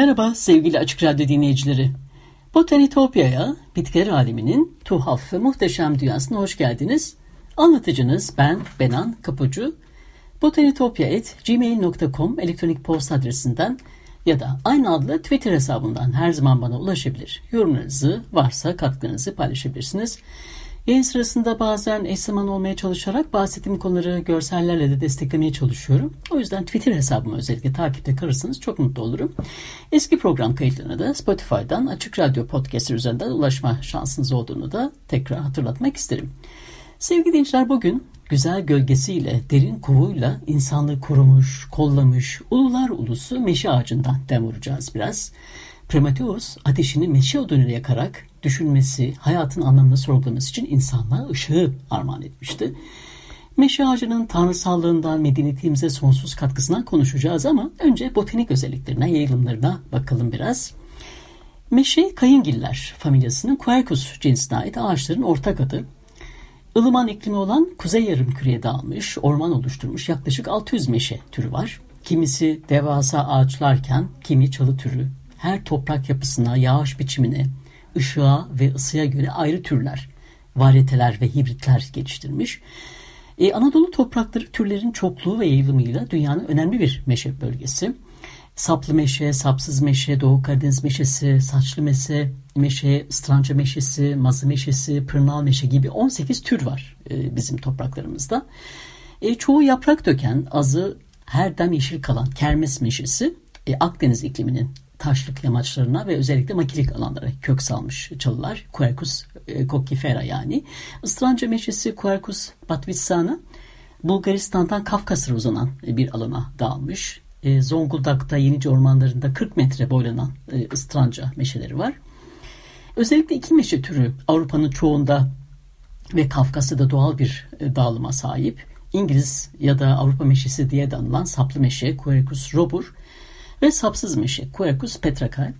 Merhaba sevgili Açık Radyo dinleyicileri. Botanitopya'ya, bitkiler aleminin tuhaf ve muhteşem dünyasına hoş geldiniz. Anlatıcınız ben Benan Kapucu. botanitopya.gmail.com elektronik posta adresinden ya da aynı adlı Twitter hesabından her zaman bana ulaşabilir. Yorumlarınızı varsa katkınızı paylaşabilirsiniz. Yayın sırasında bazen eş zaman olmaya çalışarak bahsettiğim konuları görsellerle de desteklemeye çalışıyorum. O yüzden Twitter hesabımı özellikle takipte kalırsanız çok mutlu olurum. Eski program kayıtlarına da Spotify'dan Açık Radyo Podcast üzerinden ulaşma şansınız olduğunu da tekrar hatırlatmak isterim. Sevgili dinleyiciler bugün güzel gölgesiyle, derin kovuyla insanlığı korumuş, kollamış, ulular ulusu meşe ağacından dem vuracağız biraz. Prometheus ateşini meşe odunuyla yakarak düşünmesi, hayatın anlamını sorgulaması için insanlığa ışığı armağan etmişti. Meşe ağacının tanrısallığından medeniyetimize sonsuz katkısından konuşacağız ama önce botanik özelliklerine, yayılımlarına bakalım biraz. Meşe kayıngiller familyasının Quercus cinsine ait ağaçların ortak adı. Ilıman iklimi olan kuzey yarım küreye dağılmış, orman oluşturmuş yaklaşık 600 meşe türü var. Kimisi devasa ağaçlarken kimi çalı türü, her toprak yapısına, yağış biçimine, ışığa ve ısıya göre ayrı türler, varyeteler ve hibritler geliştirmiş. Ee, Anadolu toprakları türlerin çokluğu ve yayılımıyla dünyanın önemli bir meşe bölgesi. Saplı meşe, sapsız meşe, Doğu Karadeniz meşesi, saçlı meşe, meşe, stranca meşesi, mazı meşesi, pırnal meşe gibi 18 tür var e, bizim topraklarımızda. E, çoğu yaprak döken, azı her dem yeşil kalan kermes meşesi e, Akdeniz ikliminin taşlık yamaçlarına ve özellikle makilik alanlara kök salmış çalılar. Quercus e, coccifera yani. Istranca meşesi Quercus batvitsana Bulgaristan'dan Kafkas'a uzanan e, bir alana dağılmış. E, Zonguldak'ta Yenice ormanlarında 40 metre boylanan e, ıstranca meşeleri var. Özellikle iki meşe türü Avrupa'nın çoğunda ve Kafkasya'da doğal bir e, dağılıma sahip. İngiliz ya da Avrupa meşesi diye de anılan saplı meşe Quercus robur ve sapsız meşe Quercus petracae.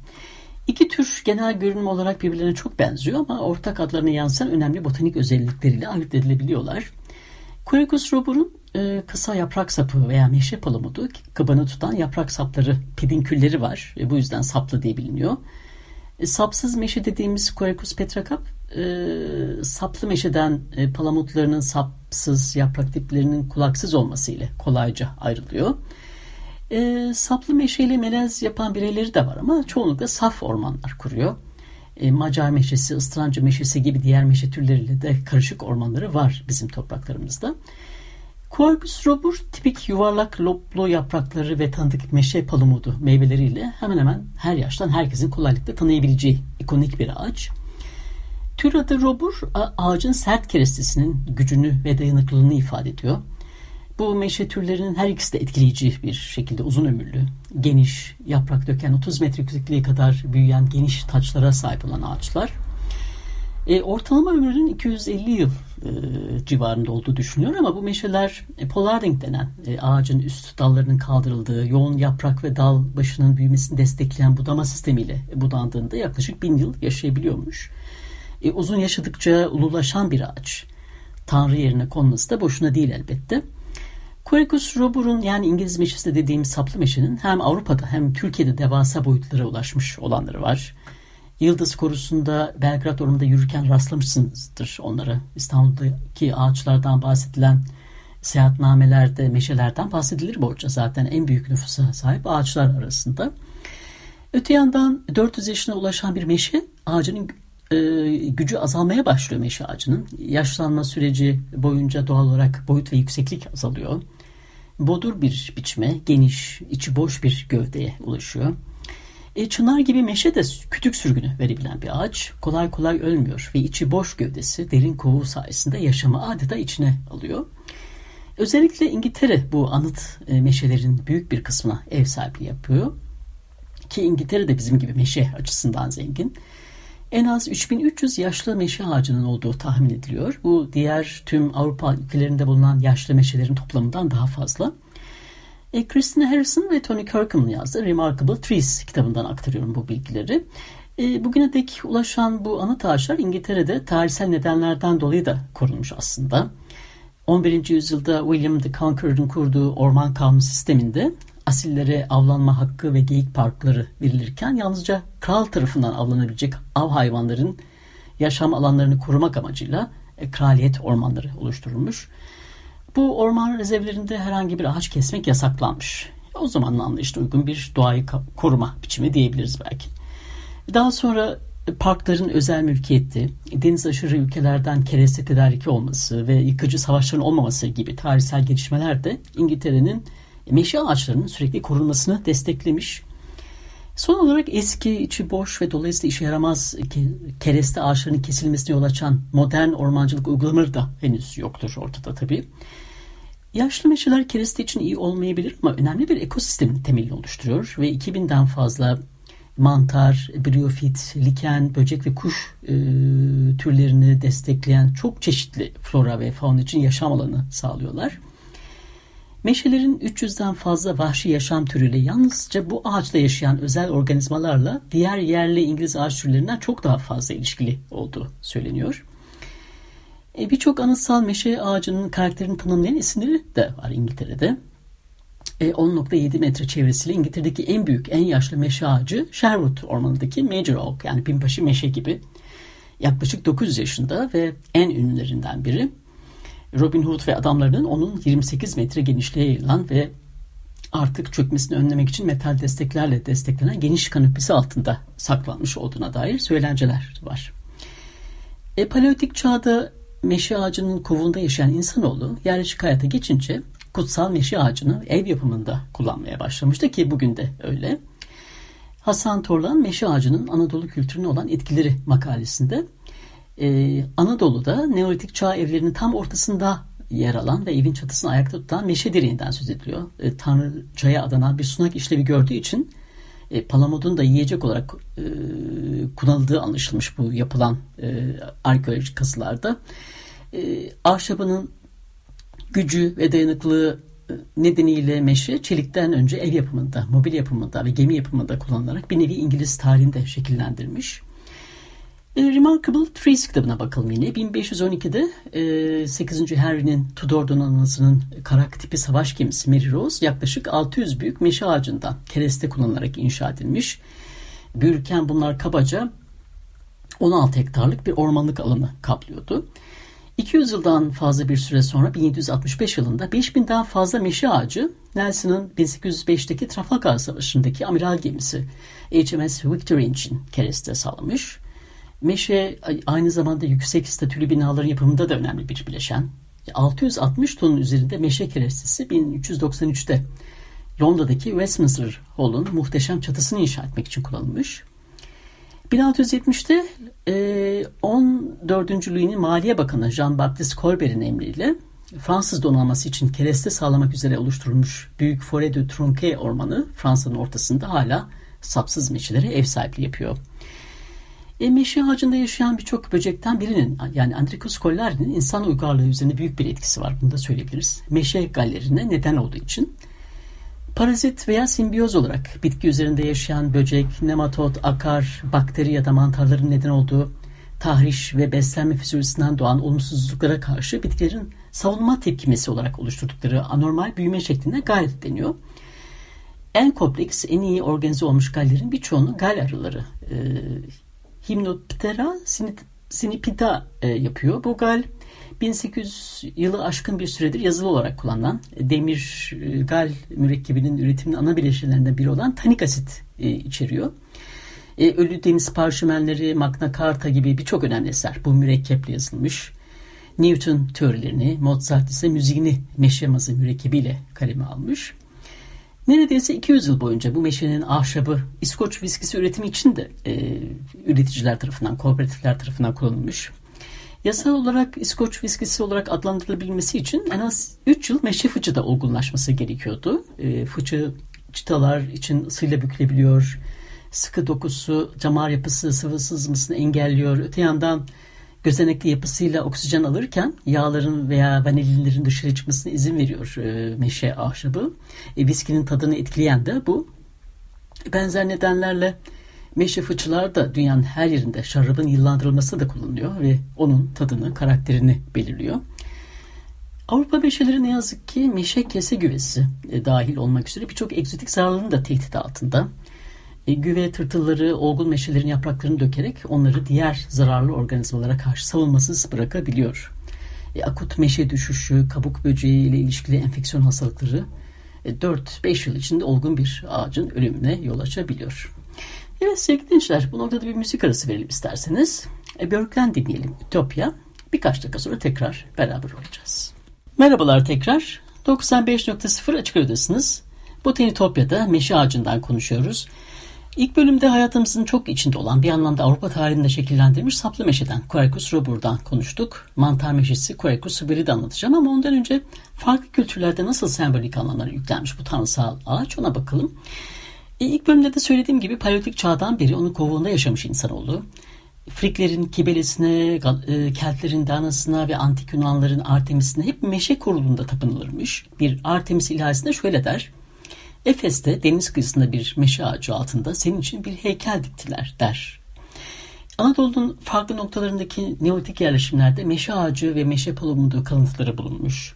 İki tür genel görünüm olarak birbirlerine çok benziyor ama ortak adlarına yansıyan önemli botanik özellikleriyle ayırt edilebiliyorlar. Quercus robur'un e, kısa yaprak sapı veya meşe palamudu kabanı tutan yaprak sapları, pedinkülleri var. E, bu yüzden saplı diye biliniyor. E, sapsız meşe dediğimiz Quercus petracap e, saplı meşeden e, palamutlarının sapsız yaprak diplerinin kulaksız olması ile kolayca ayrılıyor. E, saplı meşeyle melez yapan bireyleri de var ama çoğunlukla saf ormanlar kuruyor. E, Macar meşesi, ıstrancı meşesi gibi diğer meşe türleriyle de karışık ormanları var bizim topraklarımızda. Quercus robur tipik yuvarlak loblu yaprakları ve tanıdık meşe palumudu meyveleriyle hemen hemen her yaştan herkesin kolaylıkla tanıyabileceği ikonik bir ağaç. Tür adı robur ağacın sert kerestesinin gücünü ve dayanıklılığını ifade ediyor. Bu meşe türlerinin her ikisi de etkileyici bir şekilde uzun ömürlü, geniş, yaprak döken 30 metre yüksekliğe kadar büyüyen geniş taçlara sahip olan ağaçlar. E, ortalama ömrünün 250 yıl e, civarında olduğu düşünülüyor ama bu meşeler e, polarding denen e, ağacın üst dallarının kaldırıldığı, yoğun yaprak ve dal başının büyümesini destekleyen budama sistemiyle budandığında yaklaşık bin yıl yaşayabiliyormuş. E, uzun yaşadıkça ululaşan bir ağaç. Tanrı yerine konması da boşuna değil elbette. Quercus robur'un yani İngiliz meşesi dediğimiz saplı meşenin hem Avrupa'da hem Türkiye'de devasa boyutlara ulaşmış olanları var. Yıldız Korusu'nda Belgrad Ormanı'nda yürürken rastlamışsınızdır onlara. İstanbul'daki ağaçlardan bahsedilen seyahatnamelerde meşelerden bahsedilir bolca zaten en büyük nüfusa sahip ağaçlar arasında. Öte yandan 400 yaşına ulaşan bir meşe ağacının e, gücü azalmaya başlıyor meşe ağacının. Yaşlanma süreci boyunca doğal olarak boyut ve yükseklik azalıyor. Bodur bir biçime, geniş, içi boş bir gövdeye ulaşıyor. E, çınar gibi meşe de kütük sürgünü verebilen bir ağaç. Kolay kolay ölmüyor ve içi boş gövdesi derin kovuğu sayesinde yaşamı adeta içine alıyor. Özellikle İngiltere bu anıt e, meşelerin büyük bir kısmına ev sahipliği yapıyor. Ki İngiltere de bizim gibi meşe açısından zengin. En az 3300 yaşlı meşe ağacının olduğu tahmin ediliyor. Bu diğer tüm Avrupa ülkelerinde bulunan yaşlı meşelerin toplamından daha fazla. E, Christina Harrison ve Tony Kirkham'ın yazdığı Remarkable Trees kitabından aktarıyorum bu bilgileri. E, bugüne dek ulaşan bu anıt ağaçlar İngiltere'de tarihsel nedenlerden dolayı da korunmuş aslında. 11. yüzyılda William the Conqueror'ın kurduğu orman kanunu sisteminde asillere avlanma hakkı ve geyik parkları verilirken yalnızca kral tarafından avlanabilecek av hayvanların yaşam alanlarını korumak amacıyla e, kraliyet ormanları oluşturulmuş. Bu orman rezervlerinde herhangi bir ağaç kesmek yasaklanmış. O zamanın anlayışına uygun bir doğayı koruma biçimi diyebiliriz belki. Daha sonra parkların özel mülkiyeti, deniz aşırı ülkelerden kereste tedariki olması ve yıkıcı savaşların olmaması gibi tarihsel gelişmeler de İngiltere'nin meşe ağaçlarının sürekli korunmasını desteklemiş. Son olarak eski, içi boş ve dolayısıyla işe yaramaz kereste ağaçlarının kesilmesine yol açan modern ormancılık uygulamaları da henüz yoktur ortada tabii. Yaşlı meşeler kereste için iyi olmayabilir ama önemli bir ekosistemin temelini oluşturuyor ve 2000'den fazla mantar, briofit, liken, böcek ve kuş e, türlerini destekleyen çok çeşitli flora ve fauna için yaşam alanı sağlıyorlar. Meşelerin 300'den fazla vahşi yaşam türüyle yalnızca bu ağaçta yaşayan özel organizmalarla diğer yerli İngiliz ağaç türlerinden çok daha fazla ilişkili olduğu söyleniyor. E, Birçok anıtsal meşe ağacının karakterini tanımlayan isimleri de var İngiltere'de. E, 10.7 metre çevresiyle İngiltere'deki en büyük, en yaşlı meşe ağacı Sherwood ormanındaki Major Oak yani binbaşı meşe gibi. Yaklaşık 900 yaşında ve en ünlülerinden biri. Robin Hood ve adamlarının onun 28 metre genişliğe yayılan ve artık çökmesini önlemek için metal desteklerle desteklenen geniş kanopisi altında saklanmış olduğuna dair söylenceler var. E, paleolitik çağda meşe ağacının kovuğunda yaşayan insanoğlu yerleşik hayata geçince kutsal meşe ağacını ev yapımında kullanmaya başlamıştı ki bugün de öyle. Hasan Torlan meşe ağacının Anadolu kültürüne olan etkileri makalesinde ee, Anadolu'da Neolitik çağ evlerinin tam ortasında yer alan ve evin çatısını ayakta tutan meşe direğinden söz ediliyor. E, Tanrıçaya adanan bir sunak işlevi gördüğü için e, palamudun da yiyecek olarak e, kullanıldığı anlaşılmış bu yapılan e, arkeolojik kazılarda. E, ahşabının gücü ve dayanıklılığı e, nedeniyle meşe çelikten önce ev yapımında, mobil yapımında ve gemi yapımında kullanılarak bir nevi İngiliz tarihinde şekillendirmiş. E, Remarkable Trees kitabına bakalım yine. 1512'de e, 8. Henry'nin Tudor donanmasının karak tipi savaş gemisi Mary Rose yaklaşık 600 büyük meşe ağacından kereste kullanılarak inşa edilmiş. Büyürken bunlar kabaca 16 hektarlık bir ormanlık alanı kaplıyordu. 200 yıldan fazla bir süre sonra 1765 yılında 5000'den fazla meşe ağacı Nelson'ın 1805'teki Trafalgar Savaşı'ndaki amiral gemisi HMS Victory için kereste sağlamış. Meşe aynı zamanda yüksek statülü binaların yapımında da önemli bir bileşen. 660 tonun üzerinde meşe kerestesi 1393'te Londra'daki Westminster Hall'un muhteşem çatısını inşa etmek için kullanılmış. 1670'te e, 14. Louis'nin Maliye Bakanı Jean-Baptiste Colbert'in emriyle Fransız donanması için kereste sağlamak üzere oluşturulmuş Büyük Forêt de Tronquay ormanı Fransa'nın ortasında hala sapsız meşelere ev sahipliği yapıyor. E, meşe ağacında yaşayan birçok böcekten birinin yani Andricus collari'nin insan uygarlığı üzerinde büyük bir etkisi var. Bunu da söyleyebiliriz. Meşe gallerine neden olduğu için. Parazit veya simbiyoz olarak bitki üzerinde yaşayan böcek, nematot, akar, bakteri ya da mantarların neden olduğu tahriş ve beslenme fizyolojisinden doğan olumsuzluklara karşı bitkilerin savunma tepkimesi olarak oluşturdukları anormal büyüme şeklinde gal deniyor. En kompleks, en iyi organize olmuş gallerin birçoğunu gal arıları e, Himnoptera sinipida e, yapıyor. Bu gal 1800 yılı aşkın bir süredir yazılı olarak kullanılan demir e, gal mürekkebinin üretiminin ana bileşenlerinden biri olan tanik asit e, içeriyor. Ölü deniz parşömenleri, Magna Carta gibi birçok önemli eser bu mürekkeple yazılmış. Newton teorilerini, Mozart ise müziğini meşe mazı mürekkebiyle kaleme almış. Neredeyse 200 yıl boyunca bu meşenin ahşabı İskoç viskisi üretimi için de e, üreticiler tarafından, kooperatifler tarafından kullanılmış. Yasal olarak İskoç viskisi olarak adlandırılabilmesi için en az 3 yıl meşe fıçı da olgunlaşması gerekiyordu. E, fıçı çıtalar için ısıyla bükülebiliyor. Sıkı dokusu, camar yapısı sıvı sızmasını engelliyor. Öte yandan gözenekli yapısıyla oksijen alırken yağların veya vanilinlerin dışarı çıkmasına izin veriyor e, meşe ahşabı. E, viskinin tadını etkileyen de bu. Benzer nedenlerle meşe fıçılar da dünyanın her yerinde şarabın yıllandırılması da kullanılıyor ve onun tadını, karakterini belirliyor. Avrupa meşeleri ne yazık ki meşe kese güvesi e, dahil olmak üzere birçok egzotik zararların da tehdit altında. E, güve tırtılları olgun meşelerin yapraklarını dökerek onları diğer zararlı organizmalara karşı savunmasız bırakabiliyor. E, akut meşe düşüşü, kabuk böceği ile ilişkili enfeksiyon hastalıkları e, 4-5 yıl içinde olgun bir ağacın ölümüne yol açabiliyor. Evet sevgili dinleyiciler bu noktada bir müzik arası verelim isterseniz. E, Björk'ten dinleyelim Ütopya. Birkaç dakika sonra tekrar beraber olacağız. Merhabalar tekrar. 95.0 Açık Radyo'dasınız. Botanitopya'da meşe ağacından konuşuyoruz. İlk bölümde hayatımızın çok içinde olan bir anlamda Avrupa tarihinde şekillendirilmiş saplı meşeden Quercus robur'dan konuştuk. Mantar meşesi Quercus de anlatacağım ama ondan önce farklı kültürlerde nasıl sembolik anlamlar yüklenmiş bu tanrısal ağaç ona bakalım. E, ilk bölümde de söylediğim gibi Paleolitik çağdan beri onun kovuğunda yaşamış insanoğlu. Friklerin Kibelesine, e, Keltlerin Danasına ve Antik Yunanların Artemis'ine hep meşe koruluğunda tapınılırmış. Bir Artemis ilahisinde şöyle der. Efes'te deniz kıyısında bir meşe ağacı altında senin için bir heykel diktiler der. Anadolu'nun farklı noktalarındaki Neolitik yerleşimlerde meşe ağacı ve meşe palamudu kalıntıları bulunmuş.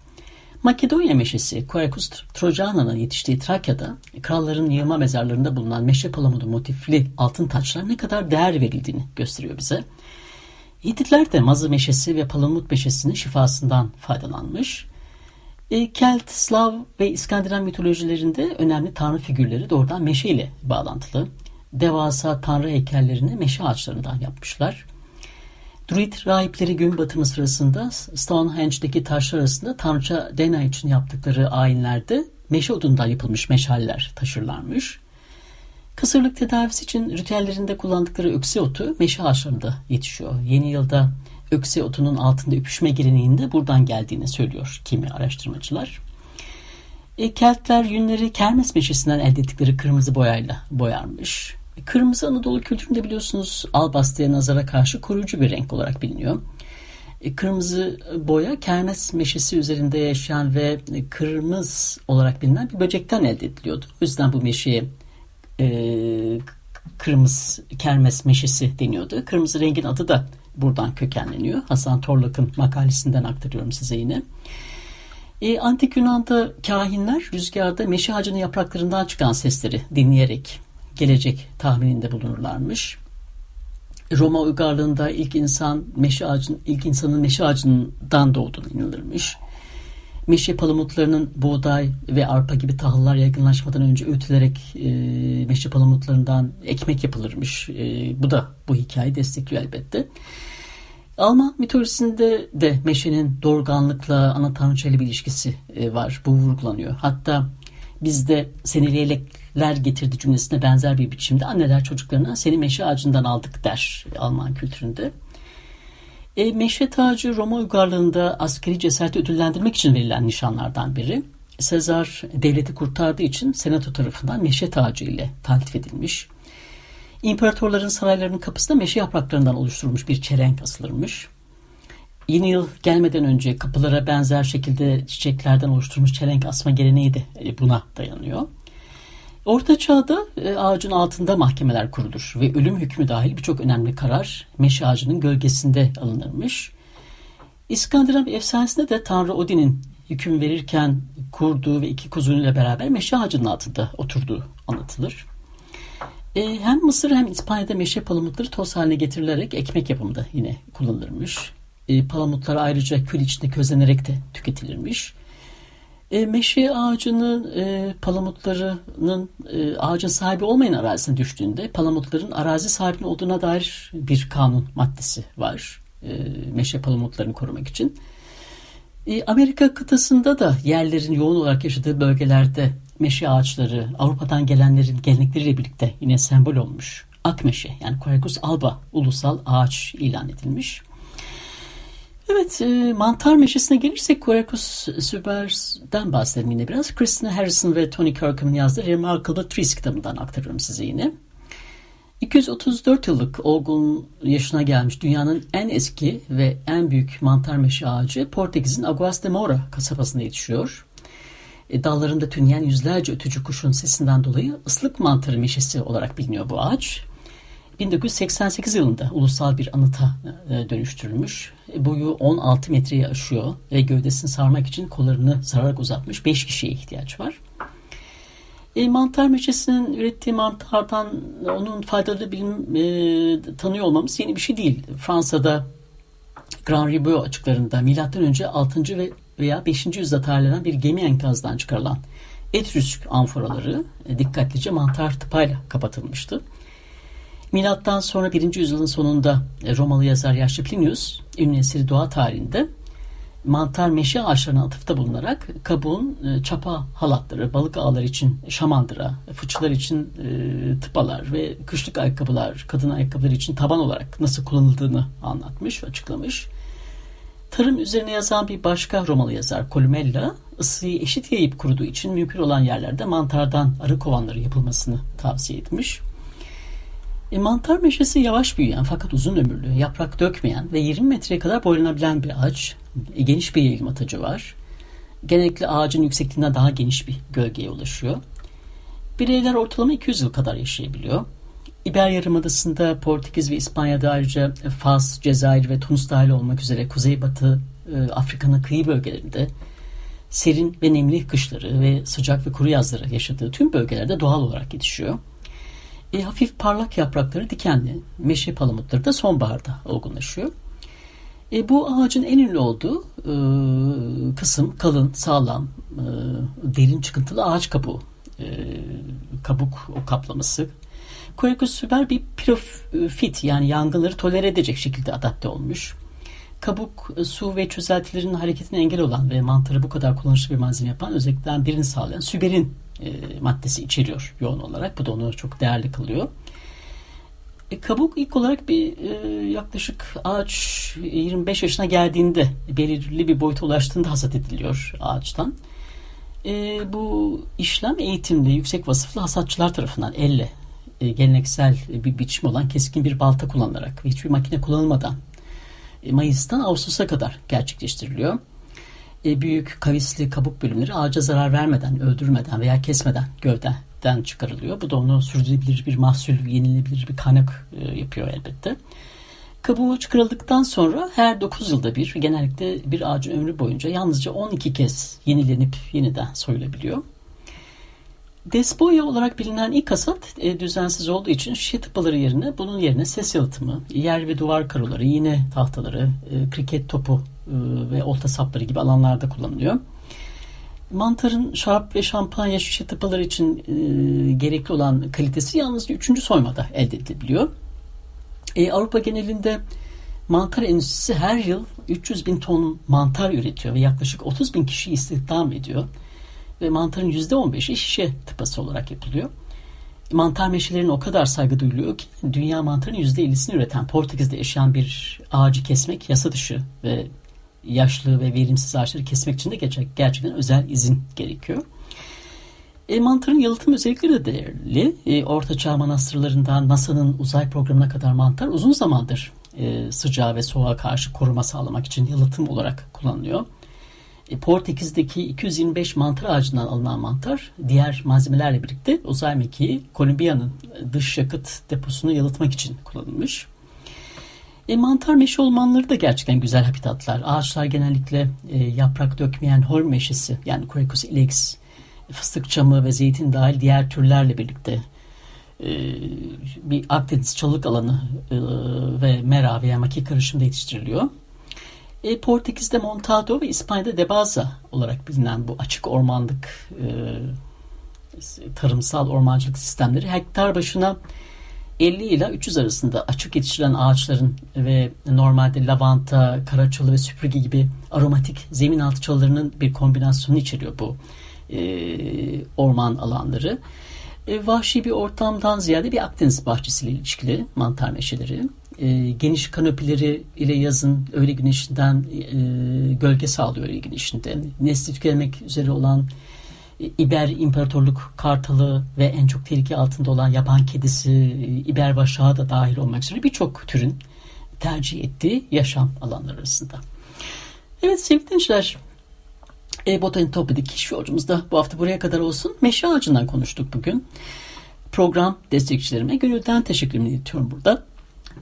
Makedonya meşesi Quercus trojana'nın yetiştiği Trakya'da kralların yığma mezarlarında bulunan meşe palamudu motifli altın taçlar ne kadar değer verildiğini gösteriyor bize. Hititler de mazı meşesi ve palamut meşesinin şifasından faydalanmış. Kelt, Slav ve İskandinav mitolojilerinde önemli tanrı figürleri doğrudan meşe ile bağlantılı. Devasa tanrı heykellerini meşe ağaçlarından yapmışlar. Druid rahipleri gün batımı sırasında Stonehenge'deki taşlar arasında tanrıça Dena için yaptıkları ayinlerde meşe odundan yapılmış meşaller taşırlarmış. Kısırlık tedavisi için ritüellerinde kullandıkları ökse otu meşe ağaçlarında yetişiyor. Yeni yılda ökse otunun altında öpüşme geleneğinde buradan geldiğini söylüyor kimi araştırmacılar. E, Keltler yünleri kermes meşesinden elde ettikleri kırmızı boyayla boyarmış. Kırmızı Anadolu kültüründe biliyorsunuz albastıya nazara karşı koruyucu bir renk olarak biliniyor. E, kırmızı boya kermes meşesi üzerinde yaşayan ve kırmızı olarak bilinen bir böcekten elde ediliyordu. O yüzden bu meşeye e, kırmızı kermes meşesi deniyordu. Kırmızı rengin adı da buradan kökenleniyor. Hasan Torlak'ın makalesinden aktarıyorum size yine. E, Antik Yunan'da kahinler rüzgarda meşe ağacının yapraklarından çıkan sesleri dinleyerek gelecek tahmininde bulunurlarmış. Roma uygarlığında ilk insan meşe ağacının ilk insanın meşe ağacından doğduğunu inanılırmış. Meşe palamutlarının buğday ve arpa gibi tahıllar yaygınlaşmadan önce öğütülerek e, meşe palamutlarından ekmek yapılırmış. E, bu da bu hikayeyi destekliyor elbette. Alman mitolojisinde de meşenin doğurganlıkla ana tanrıçayla bir ilişkisi e, var. Bu vurgulanıyor. Hatta bizde seni leylekler getirdi cümlesine benzer bir biçimde anneler çocuklarına seni meşe ağacından aldık der Alman kültüründe. E, meşe tacı Roma uygarlığında askeri cesareti ödüllendirmek için verilen nişanlardan biri. Sezar devleti kurtardığı için senato tarafından meşe tacı ile taltif edilmiş. İmparatorların saraylarının kapısında meşe yapraklarından oluşturulmuş bir çelenk asılırmış. Yeni yıl gelmeden önce kapılara benzer şekilde çiçeklerden oluşturulmuş çelenk asma geleneği de e, buna dayanıyor. Orta çağda e, ağacın altında mahkemeler kurulur ve ölüm hükmü dahil birçok önemli karar meşe ağacının gölgesinde alınırmış. İskandinav efsanesinde de Tanrı Odin'in hüküm verirken kurduğu ve iki kuzunuyla beraber meşe ağacının altında oturduğu anlatılır. E, hem Mısır hem İspanya'da meşe palamutları toz haline getirilerek ekmek yapımında yine kullanılırmış. E, palamutlar ayrıca kül içinde közlenerek de tüketilirmiş. E, meşe ağacının e, palamutlarının e, ağacın sahibi olmayan arazisine düştüğünde palamutların arazi sahibinin olduğuna dair bir kanun maddesi var. E, meşe palamutlarını korumak için. E, Amerika kıtasında da yerlerin yoğun olarak yaşadığı bölgelerde meşe ağaçları Avrupa'dan gelenlerin gelenekleriyle birlikte yine sembol olmuş. Akmeşe yani Quercus alba ulusal ağaç ilan edilmiş. Evet, e, mantar meşesine gelirsek Quercus subers'den bahsedelim yine biraz. Christina Harrison ve Tony Kirkham'ın yazdığı Remarkable Trees kitabından aktarıyorum size yine. 234 yıllık olgun yaşına gelmiş dünyanın en eski ve en büyük mantar meşe ağacı Portekiz'in Aguas de Mora kasabasında yetişiyor. E, dallarında tünleyen yüzlerce ötücü kuşun sesinden dolayı ıslık mantarı meşesi olarak biliniyor bu ağaç. 1988 yılında ulusal bir anıta e, dönüştürülmüş. E, boyu 16 metreyi aşıyor ve gövdesini sarmak için kollarını sararak uzatmış 5 kişiye ihtiyaç var. E, mantar meşesinin ürettiği mantardan onun faydalı bilim e, tanıyor olmamız yeni bir şey değil. Fransa'da Grand Ribot açıklarında M.Ö. 6. ve veya 5. yüzyılda tarihlenen bir gemi enkazdan çıkarılan Etrüsk amforaları e, dikkatlice mantar tıpayla kapatılmıştı. Milattan sonra 1. yüzyılın sonunda e, Romalı yazar yaşlı Plinius ünlü eseri doğa tarihinde mantar meşe ağaçlarına atıfta bulunarak kabuğun e, çapa halatları, balık ağları için şamandıra, fıçılar için e, tıpalar ve kışlık ayakkabılar, kadın ayakkabıları için taban olarak nasıl kullanıldığını anlatmış, açıklamış. Tarım üzerine yazan bir başka Romalı yazar Columella, ısıyı eşit yayıp kuruduğu için mümkün olan yerlerde mantardan arı kovanları yapılmasını tavsiye etmiş. E, mantar meşesi yavaş büyüyen fakat uzun ömürlü, yaprak dökmeyen ve 20 metreye kadar boylanabilen bir ağaç. E, geniş bir yayılma atacı var. Genellikle ağacın yüksekliğinden daha geniş bir gölgeye ulaşıyor. Bireyler ortalama 200 yıl kadar yaşayabiliyor. İber Yarımadası'nda Portekiz ve İspanya'da ayrıca Fas, Cezayir ve Tunus dahil olmak üzere Kuzeybatı e, Afrika'nın kıyı bölgelerinde serin ve nemli kışları ve sıcak ve kuru yazları yaşadığı tüm bölgelerde doğal olarak yetişiyor. E, hafif parlak yaprakları dikenli, meşe palamutları da sonbaharda olgunlaşıyor. E, bu ağacın en ünlü olduğu e, kısım kalın, sağlam, e, derin çıkıntılı ağaç kabuğu. E, kabuk o kaplaması. Quercus süper bir pirofit yani yangınları tolere edecek şekilde adapte olmuş. Kabuk, e, su ve çözeltilerin hareketine engel olan ve mantarı bu kadar kullanışlı bir malzeme yapan özelliklerden birini sağlayan süberin e, maddesi içeriyor yoğun olarak. Bu da onu çok değerli kılıyor. E, kabuk ilk olarak bir e, yaklaşık ağaç 25 yaşına geldiğinde belirli bir boyuta ulaştığında hasat ediliyor ağaçtan. E, bu işlem eğitimli, yüksek vasıflı hasatçılar tarafından elle e, geleneksel bir biçim olan keskin bir balta kullanılarak ve hiçbir makine kullanılmadan Mayıs'tan Ağustos'a kadar gerçekleştiriliyor. E, büyük kavisli kabuk bölümleri ağaca zarar vermeden, öldürmeden veya kesmeden gövdeden çıkarılıyor. Bu da onu sürdürülebilir bir mahsul, yenilebilir bir kaynak e, yapıyor elbette. Kabuğu çıkarıldıktan sonra her 9 yılda bir genellikle bir ağacın ömrü boyunca yalnızca 12 kez yenilenip yeniden soyulabiliyor. Despoya olarak bilinen ilk hasat e, düzensiz olduğu için şişe tıpaları yerine bunun yerine ses yalıtımı, yer ve duvar karoları, iğne tahtaları, e, kriket topu e, ve olta sapları gibi alanlarda kullanılıyor. Mantarın şarap ve şampanya şişe tıpaları için e, gerekli olan kalitesi yalnızca 3. soymada elde edilebiliyor. E, Avrupa genelinde mantar endüstrisi her yıl 300 bin ton mantar üretiyor ve yaklaşık 30 bin kişi istihdam ediyor ve mantarın %15'i şişe tıpası olarak yapılıyor. Mantar meşelerine o kadar saygı duyuluyor ki dünya mantarın %50'sini üreten Portekiz'de yaşayan bir ağacı kesmek yasa dışı ve yaşlı ve verimsiz ağaçları kesmek için de gerçekten özel izin gerekiyor. E, mantarın yalıtım özellikleri de değerli. E, Orta Çağ manastırlarından NASA'nın uzay programına kadar mantar uzun zamandır e, sıcağa ve soğuğa karşı koruma sağlamak için yalıtım olarak kullanılıyor. E, Portekiz'deki 225 mantar ağacından alınan mantar diğer malzemelerle birlikte uzay mekiği Kolombiya'nın dış yakıt deposunu yalıtmak için kullanılmış. E, mantar meşe ormanları da gerçekten güzel habitatlar. Ağaçlar genellikle e, yaprak dökmeyen hol meşesi yani Quercus ilex, fıstık çamı ve zeytin dahil diğer türlerle birlikte e, bir Akdeniz çalılık alanı e, ve mera veya maki karışımda yetiştiriliyor. E, Portekiz'de Montado ve İspanya'da Debaza olarak bilinen bu açık ormanlık e, tarımsal ormancılık sistemleri hektar başına 50 ile 300 arasında açık yetiştirilen ağaçların ve normalde lavanta, karaçalı ve süpürge gibi aromatik zemin altı çalılarının bir kombinasyonu içeriyor bu e, orman alanları. E, vahşi bir ortamdan ziyade bir Akdeniz bahçesiyle ilişkili mantar meşeleri. E, geniş kanopileri ile yazın öğle güneşinden e, gölge sağlıyor öğle güneşinde. Nesli tükenmek üzere olan e, İber İmparatorluk Kartalı ve en çok tehlike altında olan yaban kedisi, e, İber vaşağı da dahil olmak üzere birçok türün tercih ettiği yaşam alanları arasında. Evet sevgili dinleyiciler, e, Botanik Topya'daki keşif yolcumuz da bu hafta buraya kadar olsun. Meşe ağacından konuştuk bugün. Program destekçilerime gönülden teşekkürümü iletiyorum burada.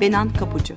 Benan Kapucu